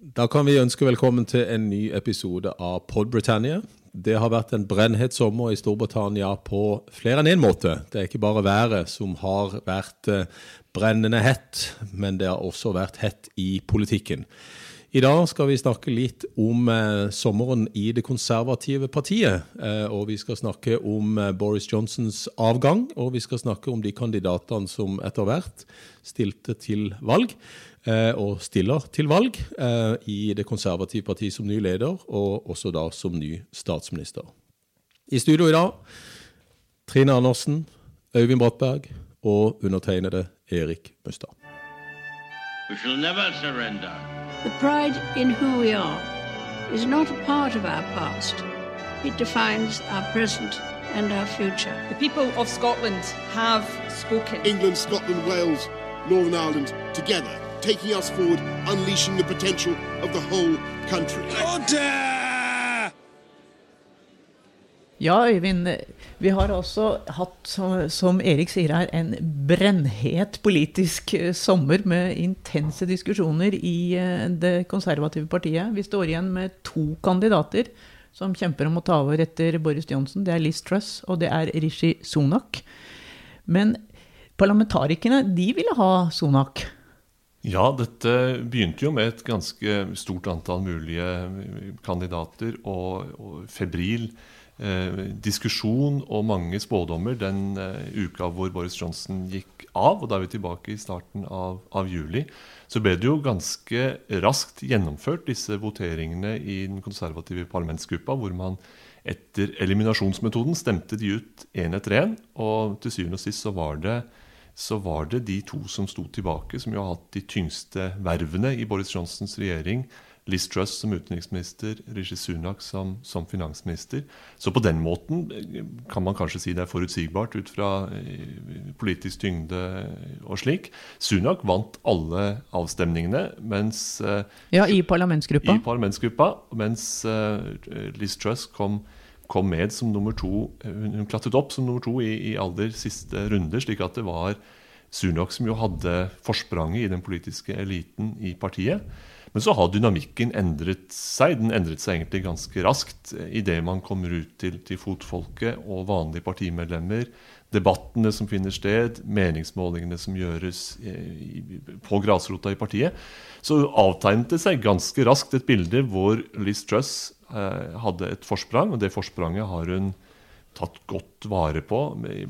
Da kan vi ønske velkommen til en ny episode av Pod Britannia. Det har vært en brennhet sommer i Storbritannia på flere enn én en måte. Det er ikke bare været som har vært eh, brennende hett, men det har også vært hett i politikken. I dag skal vi snakke litt om eh, sommeren i det konservative partiet. Eh, og vi skal snakke om Boris Johnsons avgang, og vi skal snakke om de kandidatene som etter hvert stilte til valg, og stiller til valg, eh, i det konservative partiet som ny leder, og også da som ny statsminister. I studio i dag Trine Andersen, Øyvind Brattberg og undertegnede Erik Mustad. We shall never surrender. The pride in who we are is not a part of our past. It defines our present and our future. The people of Scotland have spoken. England, Scotland, Wales, Northern Ireland together, taking us forward, unleashing the potential of the whole country. Order! Ja, Øyvind. Vi har også hatt, som Erik sier her, en brennhet politisk eh, sommer med intense diskusjoner i eh, det konservative partiet. Vi står igjen med to kandidater som kjemper om å ta over etter Boris Johnson. Det er Liz Truss og det er Rishi Sunak. Men parlamentarikerne, de ville ha Sunak. Ja, dette begynte jo med et ganske stort antall mulige kandidater og, og febril eh, diskusjon og mange spådommer den eh, uka hvor Boris Johnson gikk av. Og da er vi tilbake i starten av, av, juli. Så ble det jo ganske raskt gjennomført, disse voteringene i den konservative parlamentsgruppa, hvor man etter eliminasjonsmetoden stemte de ut én etter én. Og til syvende og sist så var det så var det de to som sto tilbake, som jo har hatt de tyngste vervene i Boris Johnsons regjering Liz Truss som utenriksminister, Rishi Sunak som, som, finansminister. Så på den måten eh, kan man kanskje si det er forutsigbart ut fra eh, politisk tyngde og slik. Sunak vant alle avstemningene, mens eh, Ja, i parlamentsgruppa. I parlamentsgruppa, mens Liz Truss kom kom med som nummer to, hun klatret opp som nummer to i, i aller siste runde, slik at det var Sunak som jo hadde forspranget i den politiske eliten i partiet. Men så har dynamikken endret seg. Den endret seg egentlig ganske raskt idet man kommer ut til, til, fotfolket og vanlige partimedlemmer. Debattene som finner sted, meningsmålingene som gjøres eh, på grasrota i partiet. Så avtegnet det seg ganske raskt et bilde hvor Liz Truss eh, hadde et forsprang, og det forspranget har hun tatt godt vare på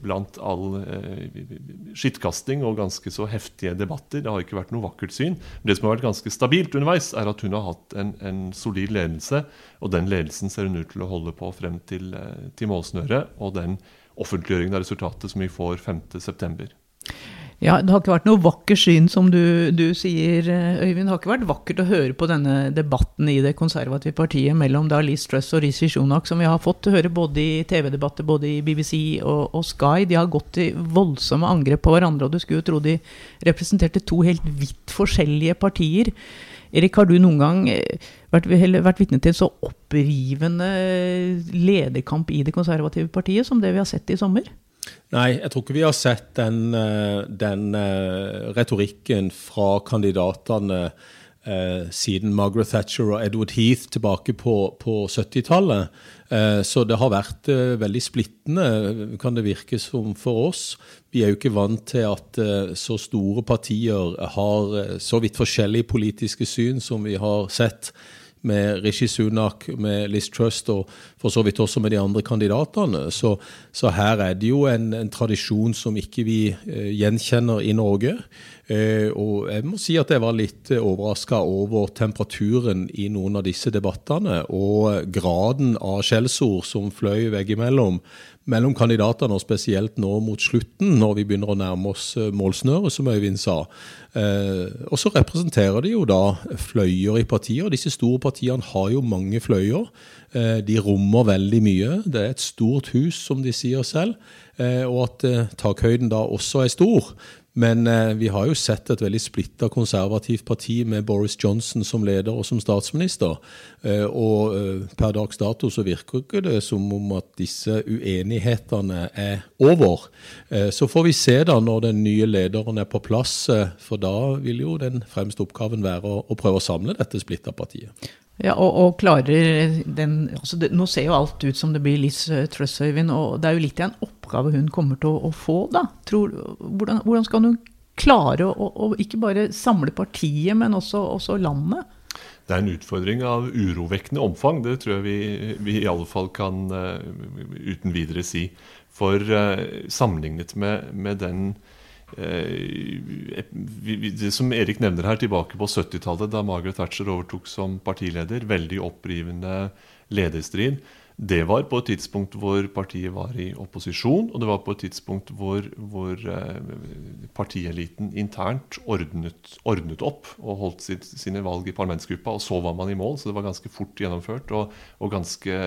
blant all eh, skittkasting og ganske så heftige debatter. Det har ikke vært noe vakkert syn. Men det som har vært ganske stabilt underveis, er at hun har hatt en, en solid ledelse. Og den ledelsen ser hun ut til å holde på frem til, eh, til målsnøret. Og den offentliggjøringen av resultatet som vi får 5.9. Ja, Det har ikke vært noe vakkert syn, som du, du, sier, Øyvind. Det har ikke vært vakkert å høre på denne debatten i det konservative partiet mellom da Liz Truss og Rishi Shunak, som vi har fått høre både i TV-debatter både i BBC og, og, Sky. De har gått i voldsomme angrep på hverandre, og du skulle jo tro de representerte to helt vidt forskjellige partier. Erik, har du noen gang eh, vært, vært vitne til en så opprivende lederkamp i det konservative partiet som det vi har sett i sommer? Nei, jeg tror ikke vi har sett den, eh, den uh, retorikken fra kandidatene uh, siden Margaret Thatcher og Edward Heath tilbake på, på 70-tallet. Uh, så det har vært veldig splittende, kan det virke som for oss. Vi er jo ikke vant til at så store partier har så vidt forskjellige politiske syn som vi har sett med Rishi Sunak, med Liz Trust og for så vidt også med de andre kandidatene. Så, så her er det jo en, en tradisjon som ikke vi eh, gjenkjenner i Norge. Eh, og jeg må si at jeg var litt eh, overraska over temperaturen i noen av disse debattene, og graden av skjellsord som fløy veggimellom mellom kandidatene, og spesielt nå mot slutten, når vi begynner å nærme oss eh, målsnøret, som Øyvind sa. Og så representerer de jo da fløyer i partier. Disse store partiene har jo mange fløyer. De rommer veldig mye. Det er et stort hus, som de sier selv. Og at takhøyden da også er stor. Men eh, vi har jo sett et veldig splitta konservativt parti med Boris Johnson som leder og som statsminister. Eh, og eh, per dags dato så virker ikke det som om at disse uenighetene er over. Eh, så får vi se da når den nye lederen er på plass, eh, for da vil jo den fremste oppgaven være å, å prøve å samle dette splitta partiet. Ja, og, og klarer den altså det, Nå ser jo alt ut som det blir Liz eh, Truss, Øyvind, og det er jo litt av en oppgave hun kommer til å, å få, da. Tror, hvordan, hvordan skal hun klare å, å, ikke bare samle partiet, men også, også landet? Det er en utfordring av urovekkende omfang. Det tror jeg vi, vi i alle fall kan uh, uten videre si. For uh, sammenlignet med, med den uh, Det som Erik nevner her, tilbake på 70-tallet, da Margaret Thatcher overtok som partileder, veldig opprivende lederstrid. Det var på et tidspunkt hvor partiet var i opposisjon, og det var på et tidspunkt hvor, hvor eh, partieliten internt ordnet, ordnet, opp og holdt sitt, sine valg i parlamentsgruppa, og så var man i mål. Så det var ganske fort gjennomført. Og, og ganske,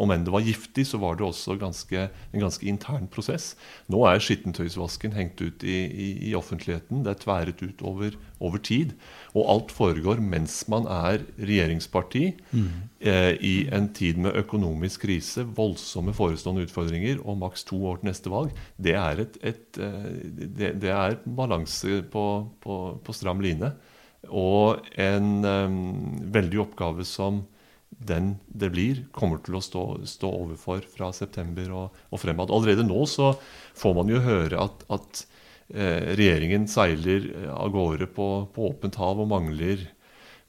om enn det var giftig, så var det også ganske, en ganske intern prosess. Nå er skittentøysvasken hengt ut i, i, i offentligheten. Det er tværet ut over, over tid. Og alt foregår mens man er regjeringsparti mm. eh, i en tid med økonomisk krise, voldsomme forestående utfordringer og maks to år til neste valg. Det er, et, et, eh, det, det er balanse på, på, på, stram line. Og en um, veldig oppgave som den det blir, kommer til å stå, stå overfor fra september og, og fremad. Allerede nå så får man jo høre at, at Eh, regjeringen seiler eh, av gårde på, på åpent hav og mangler,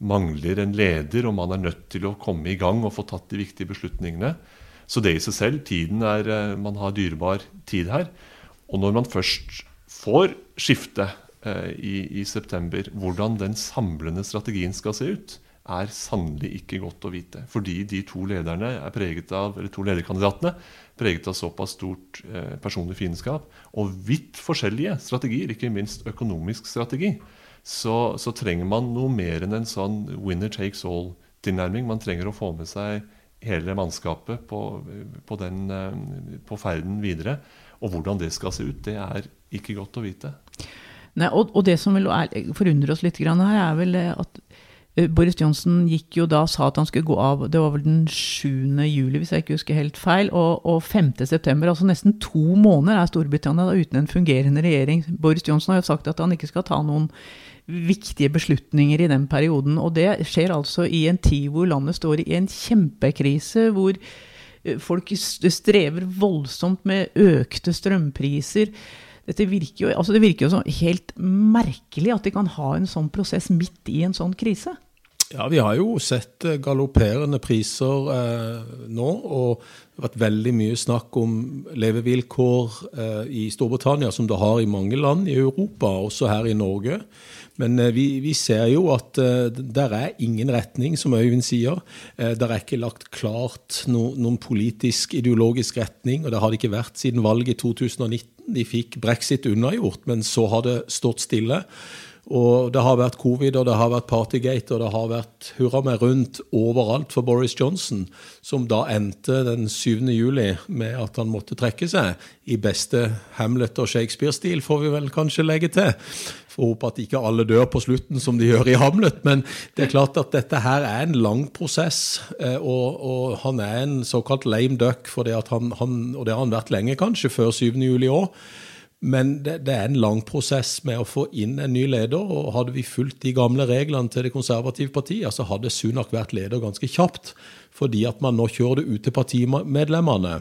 mangler, en leder, og man er nødt til å komme i gang og få tatt de viktige beslutningene. Så det i seg selv, tiden er, eh, man har dyrebar tid her. Og når man først får skifte eh, i, i, september, hvordan den samlende strategien skal se ut, er sannelig ikke godt å vite. Fordi de to lederne er preget av, eller to lederkandidatene preget av såpass stort eh, personlig fiendskap og vidt forskjellige strategier, ikke minst økonomisk strategi, så, så, trenger man noe mer enn en sånn winner takes all-tilnærming. Man trenger å få med seg hele mannskapet på, på, den, eh, på ferden videre. Og hvordan det skal se ut, det er ikke godt å vite. Nei, og, og det som vil forundre oss litt her, er vel at Eh, Boris Johnson gikk jo da sa at han skulle gå av Det var vel den 7. juli, hvis jeg ikke husker helt feil. Og, og 5. september, altså nesten to måneder, er Storbritannia da uten en fungerende regjering. Boris Johnson har jo sagt at han ikke skal ta noen viktige beslutninger i den perioden. Og det skjer altså i en tid hvor landet står i en kjempekrise, hvor eh, folk strever voldsomt med økte strømpriser. Virker jo, altså det virker jo helt merkelig at de kan ha en sånn prosess midt i en sånn krise. Ja, vi har jo sett eh, galopperende priser eh, nå, og det har vært veldig mye snakk om levevilkår eh, i Storbritannia, som det har i mange land i Europa, også her i Norge. Men eh, vi, vi, ser jo at uh, der er ingen retning, som Øyvind sier. Uh, der er ikke lagt klart no, noen politisk, ideologisk retning, og det har det ikke vært siden valget i 2019. De fikk brexit unnagjort, men så har det stått stille. Og det har vært covid, og det har vært Partygate, og det har vært hurra meg rundt overalt for Boris Johnson, som da endte den 7. juli med at han måtte trekke seg. I beste Hamlet- og Shakespeare-stil, får vi vel kanskje legge til. Får håpe at ikke alle dør på slutten som de gjør i Hamlet. Men det er klart at dette her er en lang prosess, eh, og, og han er en såkalt lame duck, for at han, han, og det har han vært lenge, kanskje, før 7. juli òg. Men det, det, er en lang prosess med å få inn en ny leder. og Hadde vi fulgt de gamle reglene til det konservative partiet, så hadde Sunak vært leder ganske kjapt. Fordi at man nå kjører det ut til partimedlemmene.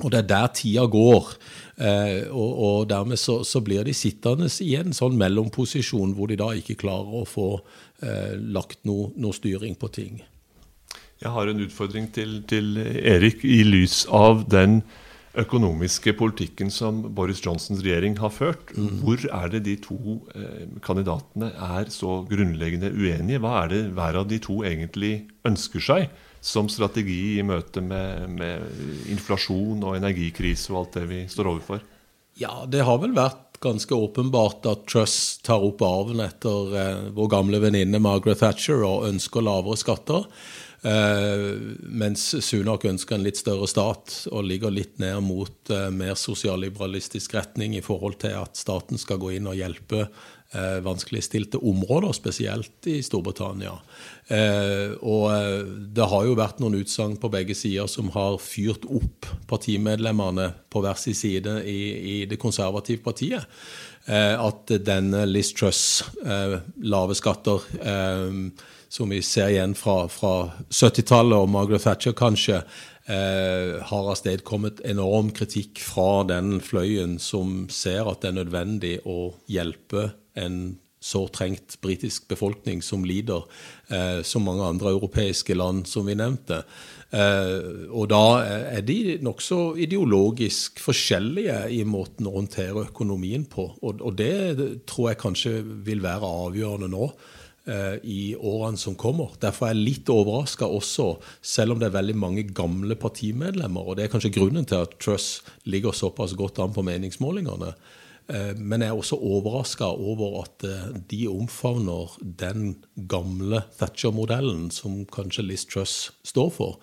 Og det er der tida går. Eh, og, og, dermed så, så, blir de sittende i en sånn mellomposisjon hvor de da ikke klarer å få eh, lagt noe, noe, styring på ting. Jeg har en utfordring til, til Erik i lys av den økonomiske politikken som Boris Johnsons regjering har ført. Mm. Hvor er det de to eh, kandidatene er så grunnleggende uenige? Hva er det hver av de to egentlig ønsker seg som strategi i møte med, med inflasjon og energikrise og alt det vi står overfor? Ja, det har vel vært ganske åpenbart at Truss tar opp arven etter eh, vår gamle venninne Margaret Thatcher og ønsker lavere skatter. Eh, mens Sunak ønsker en litt større stat og ligger litt ned mot eh, mer sosialliberalistisk retning i forhold til at staten skal gå inn og hjelpe eh, vanskeligstilte områder, spesielt i Storbritannia. Og det har jo vært noen utsagn på begge sider som har fyrt opp partimedlemmene på hver sin side i, i det konservative partiet. Eh, at denne Liz Truss, lave skatter som vi ser igjen fra, fra 70-tallet og Margaret Thatcher kanskje, eh, har avstedkommet enorm kritikk fra den fløyen som ser at det er nødvendig å hjelpe en så trengt britisk befolkning som lider, eh, som mange andre europeiske land som vi nevnte. Eh, og da er de nokså ideologisk forskjellige i måten å håndtere økonomien på. Og, og det tror jeg kanskje vil være avgjørende nå. Eh, i årene som kommer. Derfor er jeg litt overraska også, selv om det er veldig mange gamle partimedlemmer. Og det er kanskje grunnen til at Truss ligger såpass godt an på meningsmålingene. Eh, men jeg er også overraska over at eh, de omfavner den gamle Thatcher-modellen som kanskje Liz Truss står for,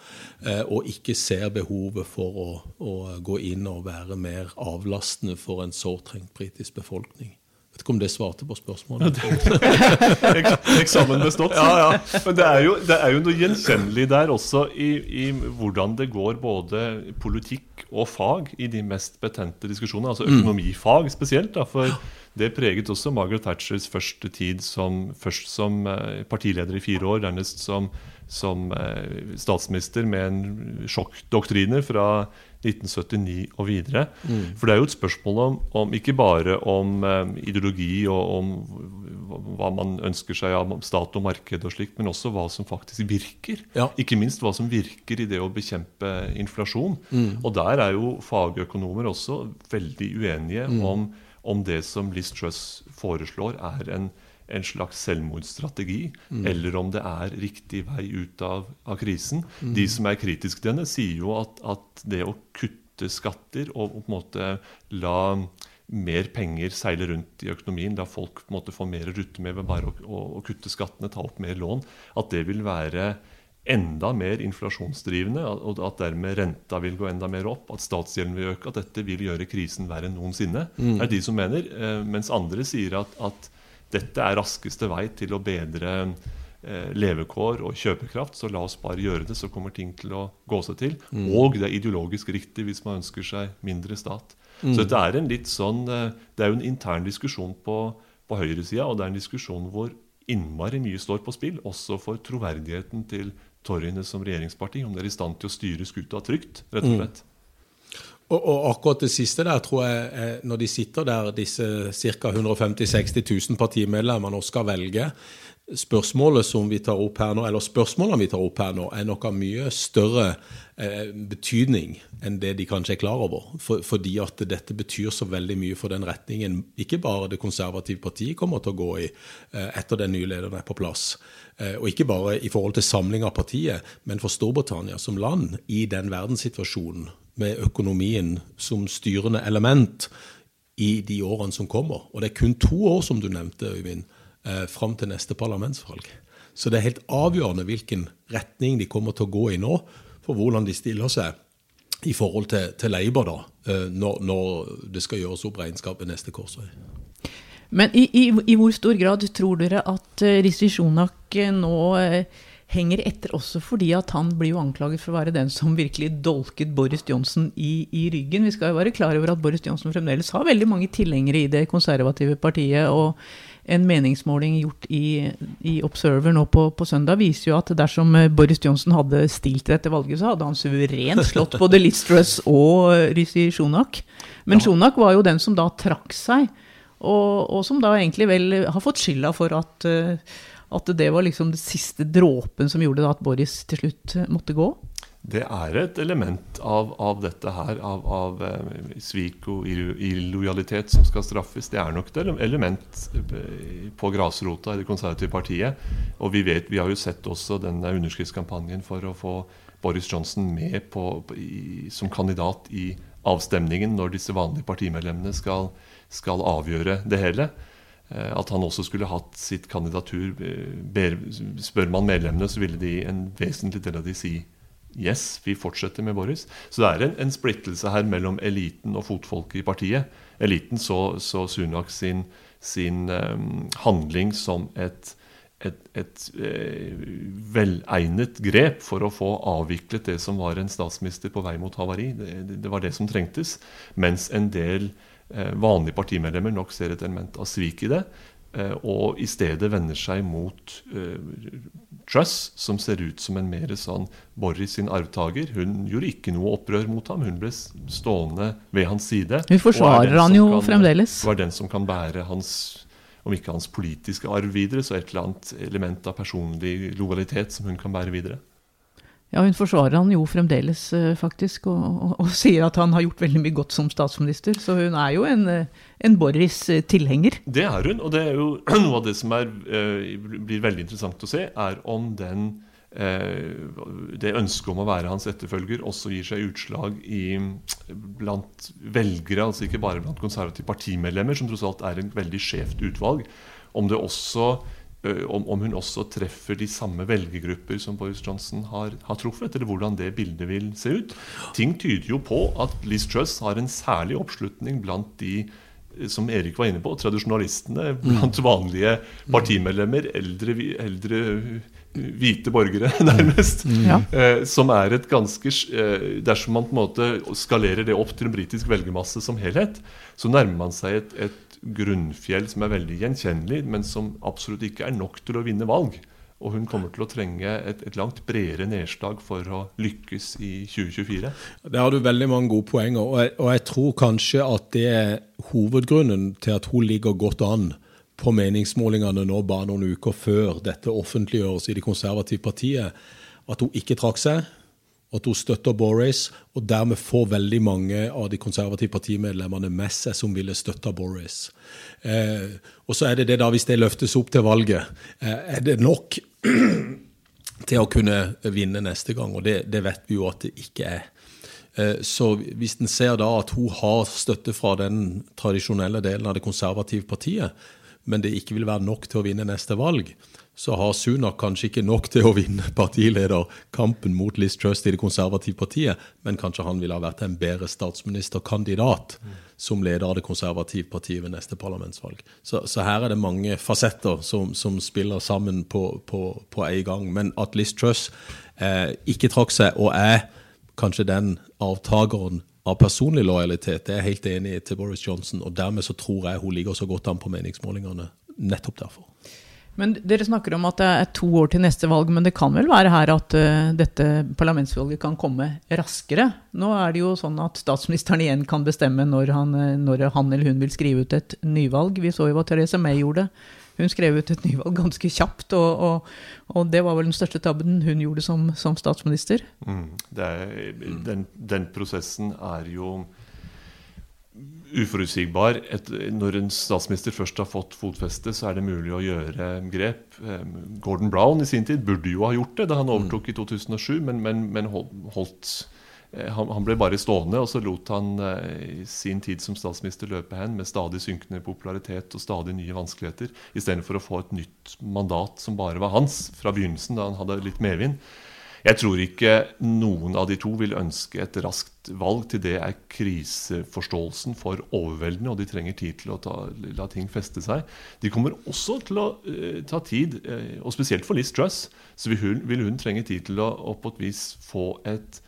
og ikke ser behovet for å, å gå inn og være mer avlastende for en sårtrengt britisk befolkning vet ikke om det svarte på spørsmålet. Eksamen bestått. Ja, ja. Men det er, jo, det er jo noe gjenkjennelig der også i, i, hvordan det går både politikk og fag i de mest betente diskusjonene. Altså mm. økonomifag spesielt. Da, for det preget også Margaret Thatchers første tid som, først som eh, partileder i fire år, dernest som, som eh, statsminister med en sjokkdoktrine fra 1979 og videre. Mm. For det er jo et spørsmål om, om ikke bare om um, ideologi og om hva man ønsker seg av stat og marked og slikt, men også hva som faktisk virker. Ja. Ikke minst hva som virker i det å bekjempe inflasjon. Mm. Og der er jo fagøkonomer også veldig uenige mm. om, om det som Liz Truss foreslår, er en en slags selvmordsstrategi, mm. eller om det er riktig vei ut av, av krisen. Mm. De som er kritiske til henne, sier jo at, at, det å kutte skatter og på en måte la mer penger seile rundt i økonomien, la folk på en måte få mer å rutte med ved bare å, å, å, kutte skattene, ta opp mer lån, at det vil være enda mer inflasjonsdrivende, og at dermed renta vil gå enda mer opp, at statsgjelden vil øke, at dette vil gjøre krisen verre enn noensinne. Mm. Det er de som mener. Eh, mens andre sier at, at dette er raskeste vei til å bedre eh, levekår og kjøpekraft, så la oss bare gjøre det, så kommer ting til å gå seg til. Mm. Og det er ideologisk riktig hvis man ønsker seg mindre stat. Mm. Så dette er en litt sånn, eh, det er jo en intern diskusjon på, på høyresida, og det er en diskusjon hvor innmari mye står på spill, også for troverdigheten til Torryene som regjeringsparti, om de er i stand til å styre skuta trygt, rett og mm. slett. Mm. Og, og, akkurat det siste der, tror jeg, når de sitter der, disse ca. 150 000-60 000 partimedlemmene, og skal velge Spørsmålet som vi tar opp her nå, eller spørsmålene vi tar opp her nå, er nok av mye større eh, betydning enn det de kanskje er klar over. For, fordi at dette betyr så veldig mye for den retningen ikke bare det konservative partiet kommer til å gå i eh, etter den nye lederen er på plass. Eh, og ikke bare i forhold til samling av partiet, men for Storbritannia som land i den verdenssituasjonen med økonomien som styrende element i de årene som kommer. Og det er kun to år, som du nevnte, Øyvind, eh, fram til neste parlamentsvalg. Så det er helt avgjørende hvilken retning de kommer til å gå i nå, for hvordan de stiller seg i forhold til, til Labour da, eh, når, når, det skal gjøres opp regnskap ved neste korsvei. Men i, i, i, hvor stor grad tror dere at uh, Rishi eh, nå uh, henger etter også fordi at han blir jo anklaget for å være den som virkelig dolket Boris Johnson i, i ryggen. Vi skal jo være klar over at Boris Johnson fremdeles har veldig mange tilhengere i det konservative partiet. og en meningsmåling gjort i, i Observer nå på, på, søndag viser jo at dersom Boris Johnson hadde stilt dette valget, så hadde han suverent slått både Liz Truss og Rishi Sjonak. Men ja. Shonak var jo den som da trakk seg, og, og, som da egentlig vel har fått skylda for at uh, at det var liksom den siste dråpen som gjorde at Boris til slutt måtte gå? Det er et element av, av dette her, av, av eh, svik og illojalitet som skal straffes. Det er nok et element eh, på grasrota i det konservative partiet. Og vi vet, vi har jo sett også denne underskriftskampanjen for å få Boris Johnson med på, i, som kandidat i avstemningen når disse vanlige partimedlemmene skal, skal avgjøre det hele. Eh, at han også skulle hatt sitt kandidatur. eh, Spør man medlemmene, så ville de en vesentlig del av de si yes, vi fortsetter med Boris. Så det er en, en splittelse her mellom eliten og fotfolket i partiet. Eliten så, så Sunak sin, sin um, handling som et, et, et eh, velegnet grep for å få avviklet det som var en statsminister på vei mot havari. Det, det, var det som trengtes. Mens en del vanlige partimedlemmer nok ser et element av svik i det. eh, Og i stedet vender seg mot eh, Truss, som ser ut som en mer sånn Boris sin arvtaker. Hun gjorde ikke noe opprør mot ham. Hun ble stående ved hans side. Hun er forsvarer han jo kan- fremdeles. Var den som kan bære hans om ikke hans politiske arv videre, så et eller annet element av personlig lojalitet som hun kan bære videre. Ja, hun forsvarer han jo fremdeles, eh, faktisk, og, og, og sier at han har gjort veldig mye godt som statsminister. Så hun er jo en, eh, en Boris-tilhenger. Det er hun, og det er jo noe av det som er, eh, blir veldig interessant å se, er om den eh, det ønsket om å være hans etterfølger også gir seg utslag i, blant velgere, altså ikke bare blant konservative partimedlemmer, som tross alt er en veldig skjevt utvalg. Om, det også, eh, om, om hun også treffer de samme velgergrupper som Boris Johnson har, har truffet, eller hvordan det bildet vil se ut. Ting tyder jo på at Liz Truss har en særlig oppslutning blant de eh, som Erik var inne på, tradisjonalistene blant vanlige partimedlemmer, eldre, eldre hvite borgere, nærmest. Ja. Eh, som er et ganske eh, Dersom man på en måte skalerer det opp til en britisk velgermasse som helhet, så nærmer man seg et, et grunnfjell som er veldig gjenkjennelig, men som absolutt ikke er nok til å vinne valg. Og hun kommer til å trenge et, et langt bredere nedslag for å lykkes i 2024. Der har du veldig mange gode poenger, og jeg, og jeg tror kanskje at det er hovedgrunnen til at hun ligger godt an på meningsmålingene nå bare noen uker før dette offentliggjøres i det konservative partiet. At hun ikke trakk seg, at hun støtter Boris, og dermed får veldig mange av de konservative partimedlemmene med seg som ville støtta Boris. Eh, og så er det det da, hvis det løftes opp til valget, eh, er det nok til å kunne vinne neste gang, og det, det vet vi jo at det ikke er. Eh, Så hvis en ser da at hun har støtte fra den tradisjonelle delen av det konservative partiet, men det ikke vil være nok til å vinne neste valg, så har Sunak kanskje ikke nok til å vinne partilederkampen mot Liz Truss i det konservative partiet, men kanskje han ville ha vært en bedre statsministerkandidat som leder av det konservative partiet ved neste parlamentsvalg. Så, så her er det mange fasetter som, som spiller sammen på, på, en gang. Men at Liz Truss eh, ikke trakk seg, og er kanskje den avtakeren av personlig lojalitet, det er jeg helt enig i til Boris Johnson. Og dermed så tror jeg hun ligger så godt an på meningsmålingene nettopp derfor. Men dere snakker om at det er to år til neste valg, men det kan vel være her at eh, dette parlamentsvalget kan komme raskere? Nå er det jo sånn at statsministeren igjen kan bestemme når han, eh, når han eller hun vil skrive ut et nyvalg. Vi så jo hva Therese May gjorde. Hun skrev ut et nyvalg ganske kjapt, og, og, og det var vel den største tabben hun gjorde som, som statsminister. Mm. Er, den, den prosessen er jo uforutsigbar. Et, når en statsminister først har fått fotfeste, så er det mulig å gjøre grep. Gordon Brown i sin tid burde jo ha gjort det da han overtok i 2007, men, men, men holdt, holdt eh, han, han ble bare stående, og så lot han eh, sin tid som statsminister løpe hen med stadig synkende popularitet og stadig nye vanskeligheter, istedenfor å få et nytt mandat som bare var hans fra begynnelsen, da han hadde litt medvind. Jeg tror ikke noen av de to vil ønske et raskt valg. Til det er kriseforståelsen for overveldende, og de trenger tid til å ta, la ting feste seg. De kommer også til å uh, ta tid, uh, og spesielt for Liz Truss, så vil hun, vil hun trenge tid til å, å på et vis få et,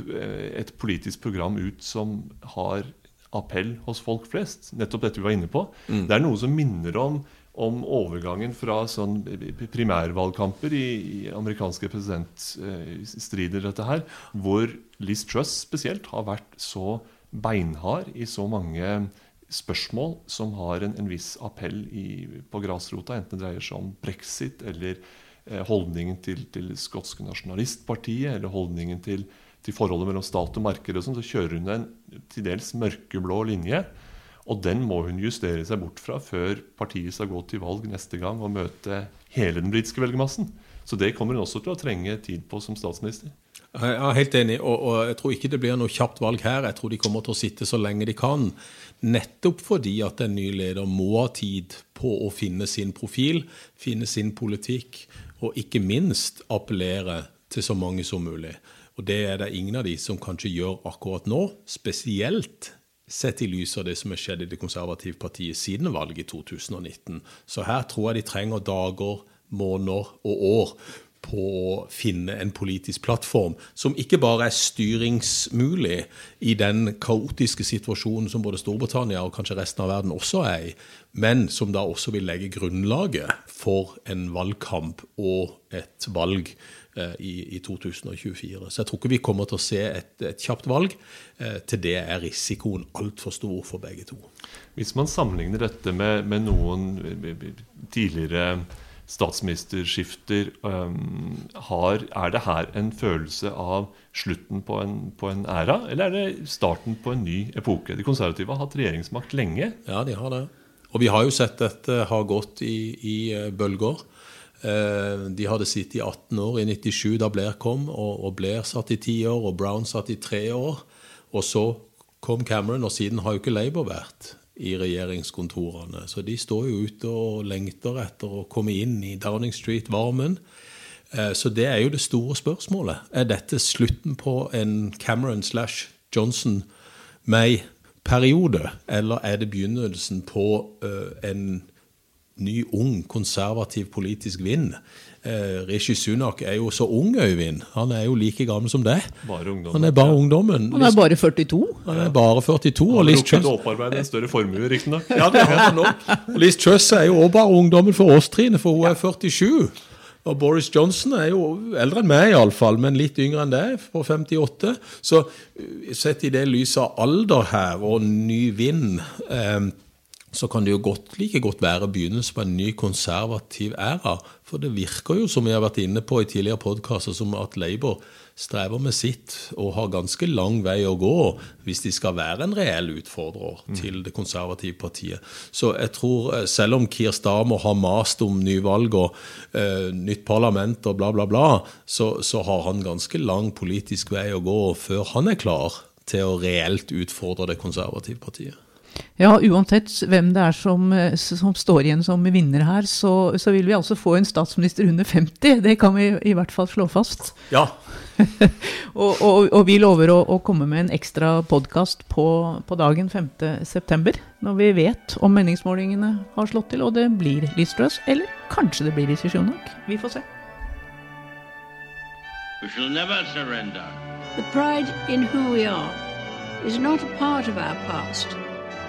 eh, et politisk program ut som har appell hos folk flest. Nettopp dette vi var inne på. Det er noe som minner om om overgangen fra sånn primærvalgkamper i, i amerikanske presidentstrider, dette her, hvor Liz Truss spesielt har vært så beinhard i så mange spørsmål som har en, en viss appell i, på grasrota, enten det dreier seg om brexit eller eh, holdningen til, til skotske nasjonalistpartiet, eller holdningen til, til forholdet mellom stat og marked, og sånn, så kjører hun en til dels mørkeblå linje. Og den må hun justere seg bort fra før partiet skal gå til valg neste gang og møte hele den britiske velgermassen. Så det kommer hun også til å trenge tid på som statsminister. Jeg er helt enig, og, og, jeg tror ikke det blir noe kjapt valg her. Jeg tror de kommer til å sitte så lenge de kan. Nettopp fordi at en ny leder må ha tid på å finne sin profil, finne sin politikk, og ikke minst appellere til så mange som mulig. Og det er det ingen av de som kanskje gjør akkurat nå, spesielt sett i lys av det som har skjedd i Det konservative partiet siden valget i 2019. Så her tror jeg de trenger dager, måneder og år på å finne en politisk plattform som ikke bare er styringsmulig i den kaotiske situasjonen som både Storbritannia og kanskje resten av verden også er i, men som da også vil legge grunnlaget for en valgkamp og et valg eh, i, i, 2024. Så jeg tror ikke vi kommer til å se et, et kjapt valg. Eh, til det er risikoen altfor stor for begge to. Hvis man sammenligner dette med, med noen tidligere statsministerskifter. Um, har, er det her en følelse av slutten på en, på en, æra, eller er det starten på en ny epoke? De konservative har hatt regjeringsmakt lenge. Ja, de har det. Og vi har jo sett dette har gått i, i eh, bølger. Eh, de hadde sittet i 18 år i 97 da Blair kom, og, og Blair satt i 10 år, og Brown satt i 3 år. Og så kom Cameron, og siden har jo ikke Labour vært i regjeringskontorene. Så de står jo ute og lengter etter å komme inn i Downing Street-varmen. Eh, så det er jo det store spørsmålet. Er dette slutten på en Cameron slash Johnson-May-periode, eller er det begynnelsen på eh, en ny, ung, konservativ politisk vind? Eh, Rishi Sunak er jo så ung, Øyvind. Han er jo like gammel som deg. Bare ungdommen. Han er bare ungdommen. Han er bare 42. Han er bare 42. Han har rukket å opparbeide en større formue, riktignok. Ja, det har han nok. Liz Truss er jo også bare ungdommen for oss, Trine, for hun er 47. Og Boris Johnson er jo eldre enn meg, iallfall, men litt yngre enn deg, på 58. Så eh, sett i det lyset av alder her og ny vind eh, så kan det jo godt, like godt være begynnelsen på en ny konservativ æra. For det virker jo, som vi har vært inne på i tidligere podkaster, som at Labour strever med sitt og har ganske lang vei å gå hvis de skal være en reell utfordrer mm. til det konservative partiet. Så jeg tror, eh, selv om Kier Starmer har mast om nyvalg og uh, nytt parlament og bla, bla, bla, så, så har han ganske lang politisk vei å gå før han er klar til å reelt utfordre det konservative partiet. Ja, uansett hvem det er som, eh, som står igjen som vinner her, så, så, vil vi altså få en statsminister under 50. Det kan vi i hvert fall slå fast. Ja. og, og, og, vi lover å, å, komme med en ekstra podkast på, på, dagen 5.9. Når vi vet om meningsmålingene har slått til, og det blir Liz eller kanskje det blir Rishi Sunak. Vi får se. We shall never surrender. The pride in who we are is not a part of our past.